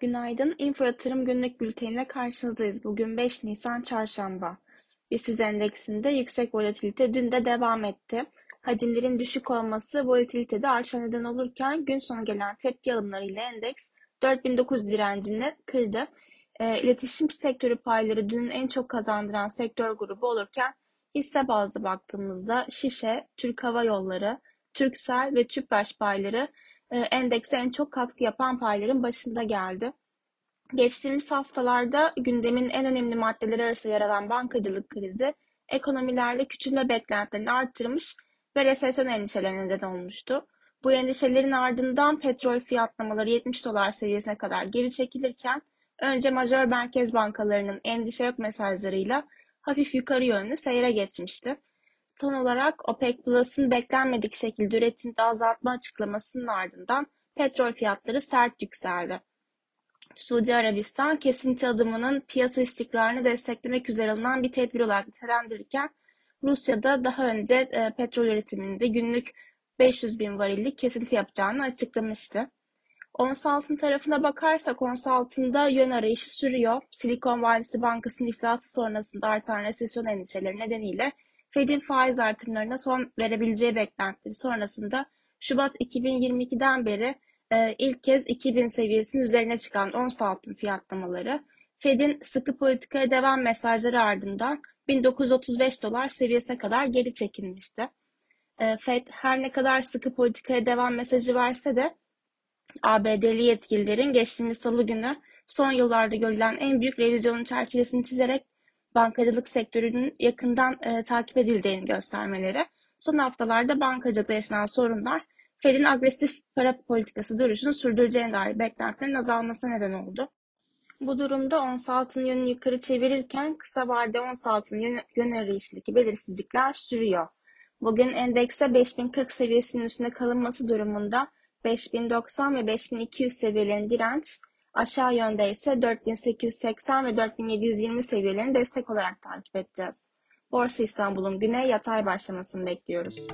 Günaydın. Info Yatırım Günlük Bülteniyle karşınızdayız. Bugün 5 Nisan Çarşamba. BIST endeksinde yüksek volatilite dün de devam etti. Hacimlerin düşük olması volatilitede artışa neden olurken gün sonu gelen tepki alımlarıyla endeks 4900 direncini kırdı. E, iletişim sektörü payları dünün en çok kazandıran sektör grubu olurken hisse bazlı baktığımızda Şişe, Türk Hava Yolları, Türksel ve Tüpraş payları endekse en çok katkı yapan payların başında geldi. Geçtiğimiz haftalarda gündemin en önemli maddeleri arasında yer alan bankacılık krizi, ekonomilerde küçülme beklentilerini arttırmış ve resesyon endişelerine neden olmuştu. Bu endişelerin ardından petrol fiyatlamaları 70 dolar seviyesine kadar geri çekilirken önce majör merkez bankalarının endişe yok mesajlarıyla hafif yukarı yönlü seyre geçmişti. Son olarak OPEC Plus'ın beklenmedik şekilde üretimde azaltma açıklamasının ardından petrol fiyatları sert yükseldi. Suudi Arabistan kesinti adımının piyasa istikrarını desteklemek üzere alınan bir tedbir olarak nitelendirirken Rusya'da daha önce e, petrol üretiminde günlük 500 bin varillik kesinti yapacağını açıklamıştı. Ons altın tarafına bakarsak ons altında yön arayışı sürüyor. Silikon Vadisi Bankası'nın iflası sonrasında artan resesyon endişeleri nedeniyle Fed'in faiz artımlarına son verebileceği beklentileri sonrasında Şubat 2022'den beri e, ilk kez 2000 seviyesinin üzerine çıkan ons altın fiyatlamaları Fed'in sıkı politikaya devam mesajları ardından 1935 dolar seviyesine kadar geri çekilmişti. E, Fed her ne kadar sıkı politikaya devam mesajı verse de ABD'li yetkililerin geçtiğimiz salı günü son yıllarda görülen en büyük revizyonun çerçevesini çizerek bankacılık sektörünün yakından e, takip edildiğini göstermeleri, son haftalarda bankacılıkta yaşanan sorunlar Fed'in agresif para politikası duruşunu sürdüreceğine dair beklentilerin azalmasına neden oldu. Bu durumda ons altın yönünü yukarı çevirirken kısa vadede ons altın yön, yön arayışındaki belirsizlikler sürüyor. Bugün endekse 5040 seviyesinin üstünde kalınması durumunda 5090 ve 5200 seviyelerin direnç, aşağı yönde ise 4880 ve 4720 seviyelerini destek olarak takip edeceğiz. Borsa İstanbul'un güney yatay başlamasını bekliyoruz.